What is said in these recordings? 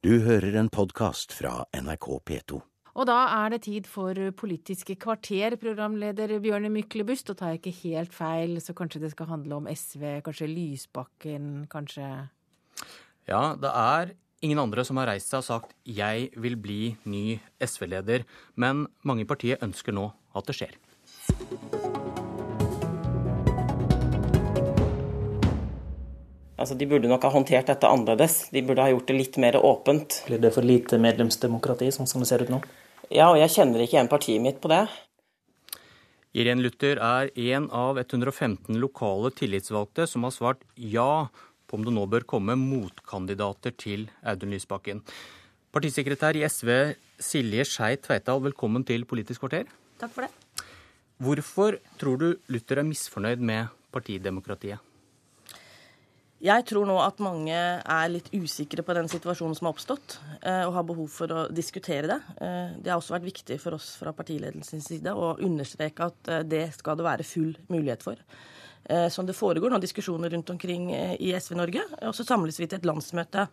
Du hører en podkast fra NRK P2. Og da er det tid for Politiske kvarter, programleder Bjørne Myklebust. Og tar jeg ikke helt feil, så kanskje det skal handle om SV, kanskje Lysbakken, kanskje Ja, det er ingen andre som har reist seg og sagt 'jeg vil bli ny SV-leder', men mange i partiet ønsker nå at det skjer. Altså, De burde nok ha håndtert dette annerledes. De burde ha gjort det litt mer åpent. Blir det for lite medlemsdemokrati, sånn som det ser ut nå? Ja, og jeg kjenner ikke igjen partiet mitt på det. Irén Luther er en av 115 lokale tillitsvalgte som har svart ja på om det nå bør komme motkandidater til Audun Lysbakken. Partisekretær i SV Silje Skei Tveitdal, velkommen til Politisk kvarter. Takk for det. Hvorfor tror du Luther er misfornøyd med partidemokratiet? Jeg tror nå at mange er litt usikre på den situasjonen som har oppstått, eh, og har behov for å diskutere det. Eh, det har også vært viktig for oss fra partiledelsens side å understreke at eh, det skal det være full mulighet for. Som det foregår nå diskusjoner rundt omkring i SV Norge. Og så samles vi til et landsmøte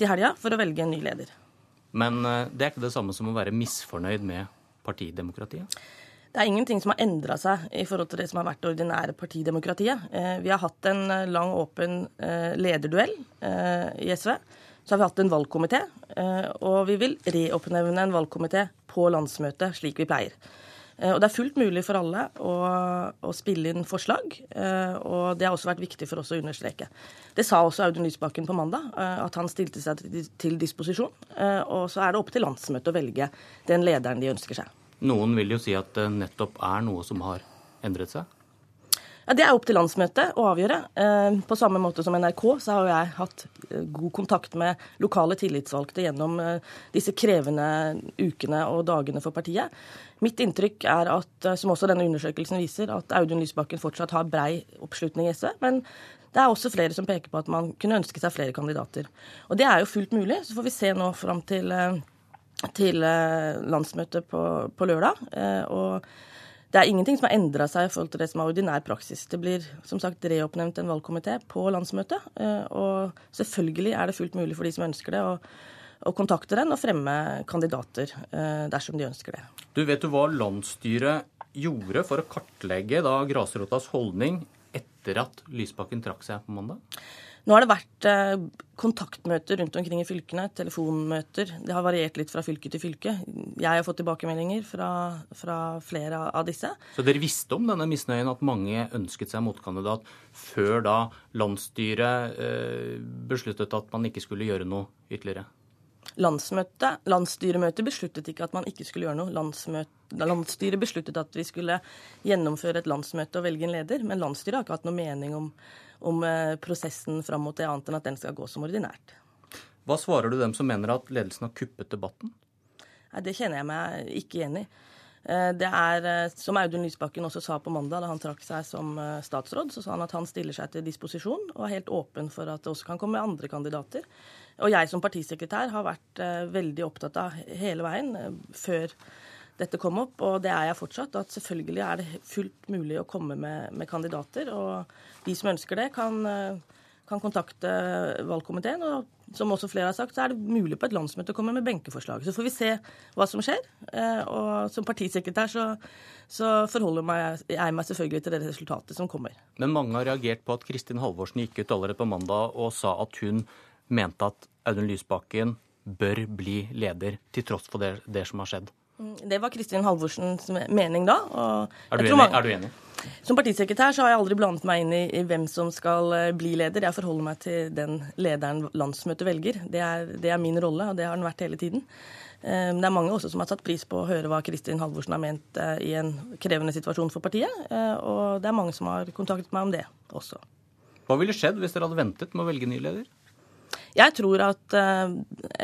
til helga for å velge en ny leder. Men det er ikke det samme som å være misfornøyd med partidemokratiet? Det er ingenting som har endra seg i forhold til det som har vært det ordinære partidemokratiet. Eh, vi har hatt en eh, lang, åpen eh, lederduell i SV. Så har vi hatt en valgkomité, og vi vil reoppnevne en valgkomité på landsmøtet, slik vi pleier. Og Det er fullt mulig for alle å, å, spille inn forslag, og det har også vært viktig for oss å understreke. Det sa også Audun Lysbakken på mandag, at han stilte seg til disposisjon. Og så er det opp til landsmøtet å velge den lederen de ønsker seg. Noen vil jo si at det nettopp er noe som har endret seg? Ja, Det er opp til landsmøtet å avgjøre. Eh, på samme måte som NRK så har jeg hatt eh, god kontakt med lokale tillitsvalgte gjennom eh, disse krevende ukene og dagene for partiet. Mitt inntrykk er at, som også denne undersøkelsen viser, at Audun Lysbakken fortsatt har brei oppslutning i SV. Men det er også flere som peker på at man kunne ønske seg flere kandidater. Og det er jo fullt mulig. Så får vi se nå fram til til eh, landsmøtet på, på lørdag. Eh, og det er ingenting som har endra seg i forhold til det som er ordinær praksis. Det blir som sagt reoppnevnt en valgkomité på landsmøtet. Eh, og selvfølgelig er det fullt mulig for de som ønsker det, å, å kontakte den og fremme kandidater dersom de ønsker det. Du Vet du hva landsstyret gjorde for å kartlegge da grasrotas holdning etter at Lysbakken trakk seg på mandag? Nå har det vært eh, kontaktmøter rundt omkring i fylkene, telefonmøter. Det har variert litt fra fylke til fylke. Jeg har fått tilbakemeldinger fra, fra flere av disse. Så dere visste om denne misnøyen, at mange ønsket seg motkandidat, før da landsstyret eh, besluttet at man ikke skulle gjøre noe ytterligere? Landsmøte, landsstyremøtet besluttet ikke at man ikke skulle gjøre noe. Landsmøte, landsstyret besluttet at vi skulle gjennomføre et landsmøte og velge en leder, men landsstyret har ikke hatt noe mening om om eh, prosessen fram mot det, annet enn at den skal gå som ordinært. Hva svarer du dem som mener at ledelsen har kuppet debatten? Nei, Det kjenner jeg meg ikke igjen i. Eh, det er, eh, som Audun Lysbakken også sa på mandag da han trakk seg som statsråd, så sa han at han stiller seg til disposisjon og er helt åpen for at det også kan komme andre kandidater. Og jeg som partisekretær har vært veldig opptatt av hele veien, før dette kom opp, og det er jeg fortsatt, at selvfølgelig er det fullt mulig å komme med, med kandidater. Og de som ønsker det, kan, eh, kan, kontakte valgkomiteen. Og som også flere har sagt, så er det mulig på et landsmøte å komme med benkeforslag. Så får vi se hva som skjer. Eh, og som partisekretær så, så forholder meg, jeg meg selvfølgelig til det resultatet som kommer. Men mange har reagert på at Kristin Halvorsen gikk ut allerede på mandag og sa at hun mente at Audun Lysbakken bør bli leder, til tross for det, det som har skjedd. Mm, det var Kristin Halvorsens mening da. Er du, enig? er, du enig? Som partisekretær så har jeg aldri blandet meg inn i, i, hvem som skal eh, bli leder. Jeg forholder meg til den lederen landsmøtet velger. Det er, det er min rolle, og det har den vært hele tiden. Eh, det er mange også som har satt pris på å høre hva Kristin Halvorsen har ment eh, i en krevende situasjon for partiet. Og det er mange som har kontaktet meg om det også. Hva ville skjedd hvis dere hadde ventet med å velge ny leder? Jeg tror at eh,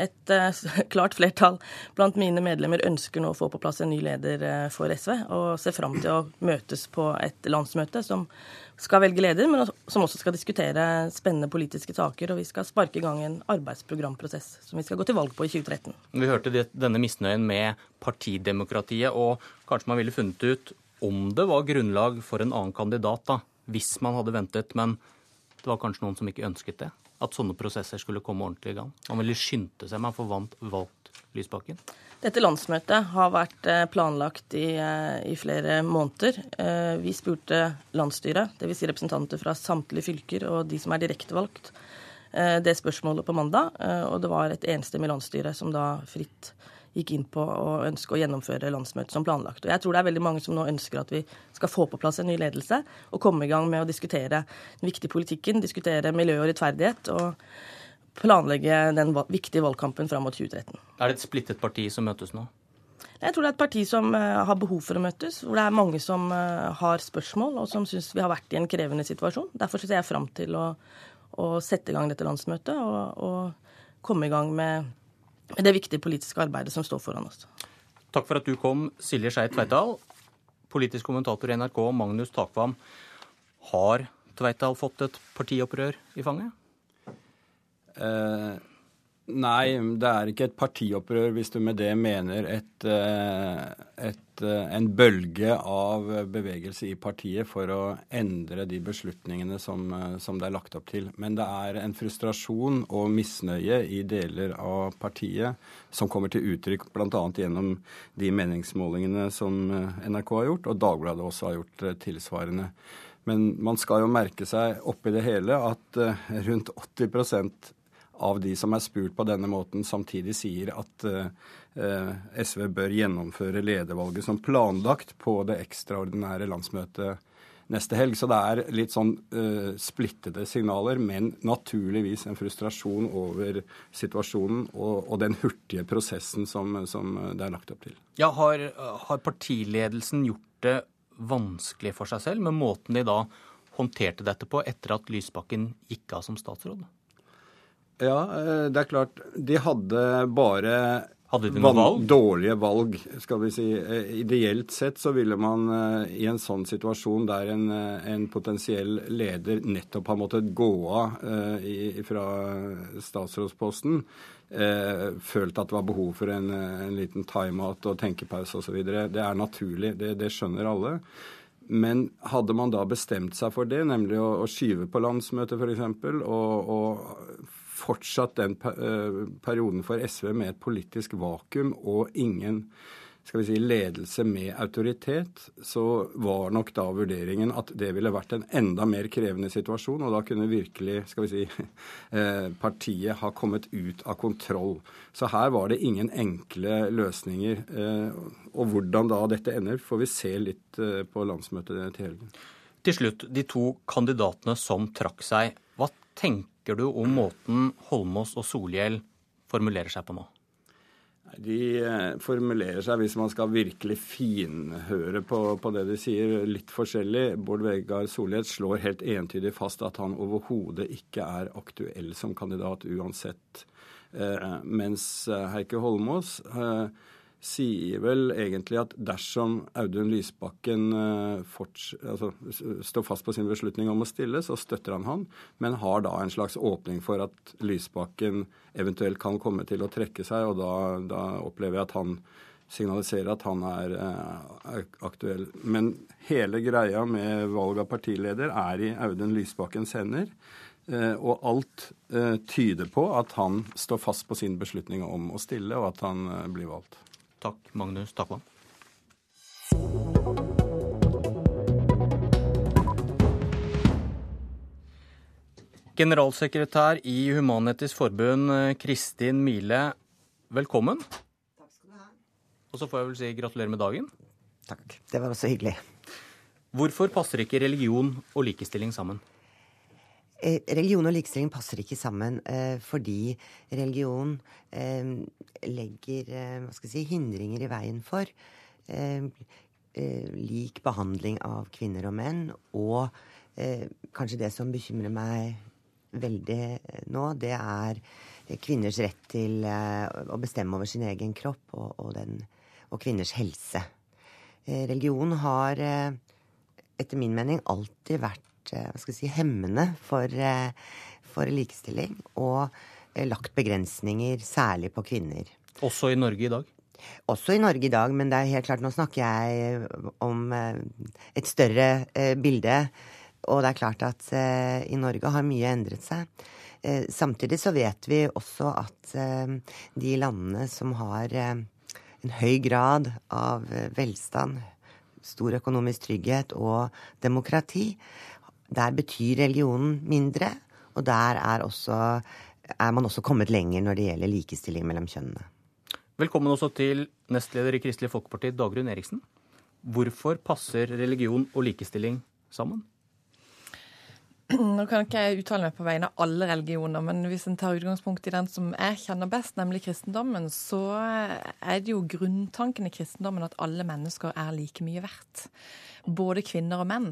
et eh, klart flertall blant mine medlemmer ønsker nå å få på plass en ny leder eh, for SV, og ser fram til å møtes på et landsmøte som skal velge leder, men som også skal diskutere spennende politiske saker. Og vi skal sparke i gang en arbeidsprogramprosess som vi skal gå til valg på i 2013. Vi hørte denne misnøyen med partidemokratiet, og kanskje man ville funnet ut om det var grunnlag for en annen kandidat, da, hvis man hadde ventet. Men det var kanskje noen som ikke ønsket det? At sånne prosesser skulle komme ordentlig i gang? Man ville skynde seg å få valgt Lysbakken? Dette landsmøtet har vært eh, planlagt i, eh, i, flere måneder. Eh, vi spurte landsstyret, dvs. Si representanter fra samtlige fylker og de som er direktevalgt, det spørsmålet på mandag. Og det var et enstemmig landsstyre som da fritt gikk inn på å ønske å gjennomføre landsmøtet som planlagt. Og jeg tror det er veldig mange som nå ønsker at vi skal få på plass en ny ledelse og komme i gang med å diskutere den viktige politikken, diskutere miljø og rettferdighet. og planlegge den viktige valgkampen fram mot 2013. Er det et splittet parti som møtes nå? Jeg tror det er et parti som eh, har behov for å møtes, hvor det er mange som eh, har spørsmål, og som syns vi har vært i en krevende situasjon. Derfor ser jeg fram til å, å, sette i gang dette landsmøtet og, og komme i gang med det viktige politiske arbeidet som står foran oss. Takk for at du kom, Silje Skei Tveitdal. Politisk kommentator i NRK, Magnus Takvam. Har Tveitdal fått et partiopprør i fanget? Eh, nei, det er ikke et partiopprør hvis du med det mener et, eh, et, eh, en bølge av bevegelse i partiet for å endre de beslutningene som, eh, som, det er lagt opp til. Men det er en frustrasjon og misnøye i deler av partiet som kommer til uttrykk bl.a. gjennom de meningsmålingene som NRK har gjort, og Dagbladet også har gjort tilsvarende. Men man skal jo merke seg oppi det hele at rundt 80 av de som er spurt på denne måten, samtidig sier at uh, eh, SV bør gjennomføre ledervalget som planlagt på det ekstraordinære landsmøtet neste helg. Så det er litt sånn eh, splittede signaler, men naturligvis en frustrasjon over situasjonen og, og den hurtige prosessen som, som, det er lagt opp til. Ja, har, har partiledelsen gjort det vanskelig for seg selv med måten de da håndterte dette på etter at Lysbakken gikk av som statsråd? Ja, eh, det er klart. De hadde bare hadde de valg? Dårlige valg, skal vi si. Eh, ideelt sett så ville man eh, i en sånn situasjon der en, en potensiell leder nettopp har måttet gå av uh, fra statsrådsposten, eh, følt at det var behov for en, en liten timeout og tenkepause osv. Det er naturlig, det, det skjønner alle. Men hadde man da bestemt seg for det, nemlig å, å skyve på landsmøtet f.eks., og, og fortsatt den eh, perioden for SV med et politisk vakuum og ingen skal vi si, ledelse med autoritet, så var nok da vurderingen at det ville vært en enda mer krevende situasjon. Og da kunne virkelig skal vi si, eh, partiet ha kommet ut av kontroll. Så her var det ingen enkle løsninger. Eh, og hvordan da dette ender, får vi se litt på landsmøtet til helgen. Til slutt, de to kandidatene som trakk seg. Hva tenker du om måten Holmås og Solhjell formulerer seg på nå? De eh, formulerer seg, hvis man skal virkelig finhøre på, på det de sier, litt forskjellig. Bård Vegar Solhjell slår helt entydig fast at han overhodet ikke er aktuell som kandidat uansett. Eh, mens Heikki Heike Holmås eh, sier vel egentlig at dersom Audun Lysbakken uh, altså, står fast på sin beslutning om å stille, så støtter han han, men har da en slags åpning for at Lysbakken eventuelt kan komme til å trekke seg, og da, da opplever jeg at han signaliserer at han er, uh, er, aktuell. Men hele greia med valg av partileder er i Audun Lysbakkens hender. Uh, og alt tyder på at han står fast på sin beslutning om å stille, og at han blir valgt. Takk, Magnus Takvam. Generalsekretær i Human-Etisk Forbund, Kristin Mile, velkommen. Takk skal du ha. Og så får jeg vel si gratulerer med dagen. Takk. Det var også hyggelig. Hvorfor passer ikke religion og likestilling sammen? Eh, religion og likestilling passer ikke sammen eh, fordi religion eh, legger hva skal jeg si, hindringer i veien for lik behandling av kvinner og menn. Og kanskje det som bekymrer meg veldig nå, det er kvinners rett til å bestemme over sin egen kropp og, og, den, og kvinners helse. Religion har etter min mening alltid vært Eh, hva skal si, hemmende for, eh, for likestilling. Og eh, lagt begrensninger, særlig på kvinner. Også i Norge i dag? Også i Norge i dag, men det er helt klart, nå snakker jeg om et større bilde. Og det er klart at i Norge har mye endret seg. Eh, samtidig så vet vi også at eh, de landene som har eh, en høy grad av eh, velstand, stor økonomisk trygghet og demokrati, der betyr religionen mindre. Og der er, også, er man også kommet lenger når det gjelder likestilling mellom kjønnene. Velkommen også til nestleder i Kristelig Folkeparti, Dagrun Eriksen. Hvorfor passer religion og likestilling sammen? Nå kan ikke jeg uttale meg på vegne av alle religioner, men hvis en tar utgangspunkt i den som jeg kjenner best, nemlig kristendommen, så er det jo grunntanken i kristendommen at alle mennesker er like mye verdt. Både kvinner og menn.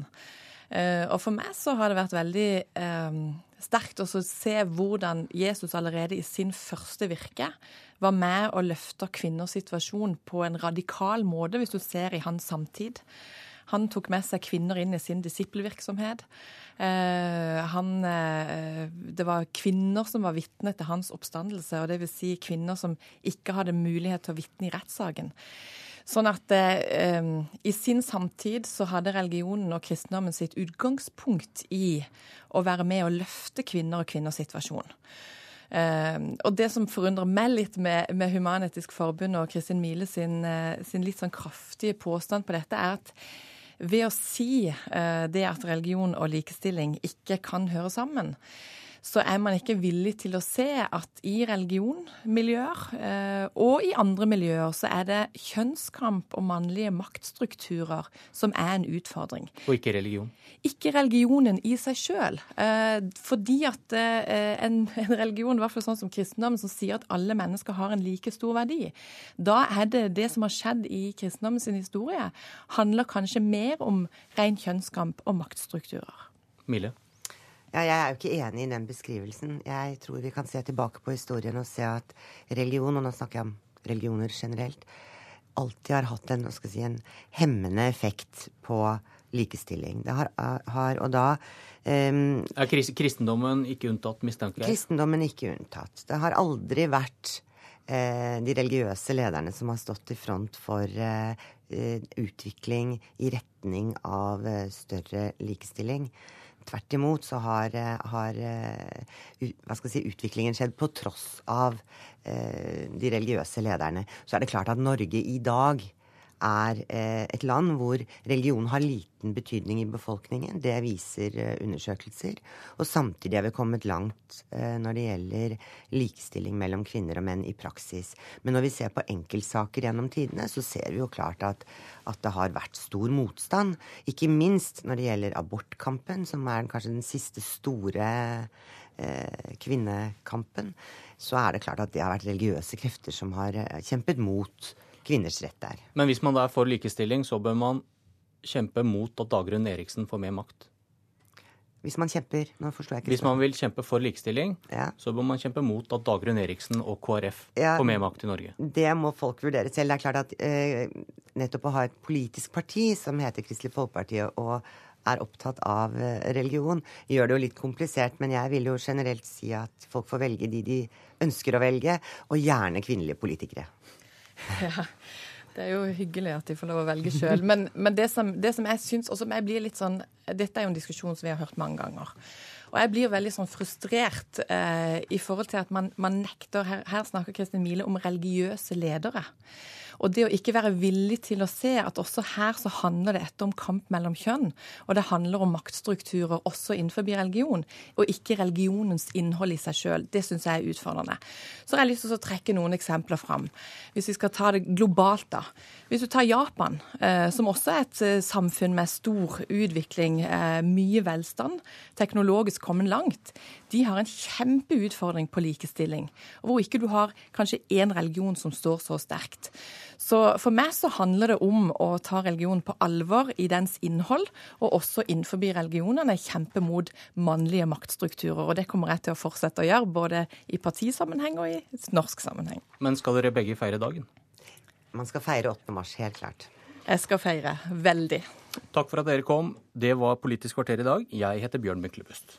Eh, og for meg så har det vært veldig eh, sterkt å se hvordan Jesus allerede i sin første virke var med og løfta kvinners situasjon på en radikal måte, hvis du ser i hans samtid. Han tok med seg kvinner inn i sin disippelvirksomhet. Eh, eh, det var kvinner som var vitne til hans oppstandelse, og dvs. Si kvinner som ikke hadde mulighet til å vitne i rettssaken. Sånn at eh, i sin samtid så hadde religionen og kristendommen sitt utgangspunkt i å være med og løfte kvinner og kvinners situasjon. Uh, og det som forundrer meg litt med, med Human-Etisk Forbund og Kristin Mile sin, uh, sin, litt sånn kraftige påstand på dette, er at ved å si uh, det at religion og likestilling ikke kan høre sammen, så er man ikke villig til å se at i religionmiljøer eh, og i andre miljøer så er det kjønnskamp og mannlige maktstrukturer som er en utfordring. Og ikke religion? Ikke religionen i seg sjøl. Eh, fordi at eh, en, en, religion, i hvert fall sånn som kristendommen, som sier at alle mennesker har en like stor verdi, da er det det som har skjedd i kristendommen sin historie, handler kanskje mer om ren kjønnskamp og maktstrukturer. Mille? Ja, jeg er jo ikke enig i den beskrivelsen. Jeg tror vi kan se tilbake på historien og se at religion, og nå snakker jeg om religioner generelt, alltid har hatt en, si, en hemmende effekt på likestilling. Det har, har og da um, Er kristendommen ikke unntatt, mistanke? Kristendommen ikke unntatt. Det har aldri vært uh, de religiøse lederne som har stått i front for uh, utvikling i retning av større likestilling. Tvert imot så har, eh, har eh, si, utviklingen skjedd på tross av eh, de religiøse lederne. Så er det klart at Norge i dag er eh, et land hvor religion har liten betydning i befolkningen. Det viser eh, undersøkelser. Og samtidig er vi kommet langt eh, når det gjelder likestilling mellom kvinner og menn i praksis. Men når vi ser på enkeltsaker gjennom tidene, så ser vi jo klart at, at det har vært stor motstand. Ikke minst når det gjelder abortkampen, som er kanskje den siste store kvinnekampen. Så er det klart at det har vært religiøse krefter som har kjempet mot kvinners rett der. Men hvis man da er for likestilling, så bør man kjempe mot at Dagrun Eriksen får mer makt? Hvis man kjemper Nå forstår jeg ikke. Hvis man vil kjempe for likestilling, ja. så bør man kjempe mot at Dagrun Eriksen og KrF ja, får mer makt i Norge. Det må folk vurdere selv. Det er klart at eh, nettopp å ha et politisk parti som heter Kristelig Folkeparti, og er opptatt av eh, religion, gjør det jo litt komplisert. Men jeg vil jo generelt si at folk får velge de de ønsker å velge, og gjerne kvinnelige politikere. Ja, det er jo hyggelig at de får lov å velge sjøl. Men, men, det, som, det som jeg syns Og som jeg blir litt sånn Dette er jo en diskusjon som vi har hørt mange ganger. Og jeg blir veldig sånn frustrert eh, i forhold til at man, man nekter her, her snakker Kristin Mile om religiøse ledere. Og det å ikke være villig til å se at også her så handler det etter om kamp mellom kjønn. Og det handler om maktstrukturer også innenfor religion, og ikke religionens innhold i seg sjøl. Det syns jeg er utfordrende. Så har jeg lyst til å trekke noen eksempler fram. Hvis vi skal ta det globalt, da. Hvis du tar Japan, eh, som også er et eh, samfunn med stor utvikling, eh, mye velstand, teknologisk kommet langt, de har en kjempeutfordring på likestilling. Hvor ikke du har kanskje én religion som står så sterkt. Så for meg så handler det om å ta religion på alvor i dens innhold, og også innenfor religionene kjempe mot mannlige maktstrukturer. Og det kommer jeg til å fortsette å gjøre, både i partisammenheng og i norsk sammenheng. Men skal dere begge feire dagen? Man skal feire 8. mars, helt klart. Jeg skal feire. Veldig. Takk for at dere kom. Det var Politisk kvarter i dag. Jeg heter Bjørn Myklebust.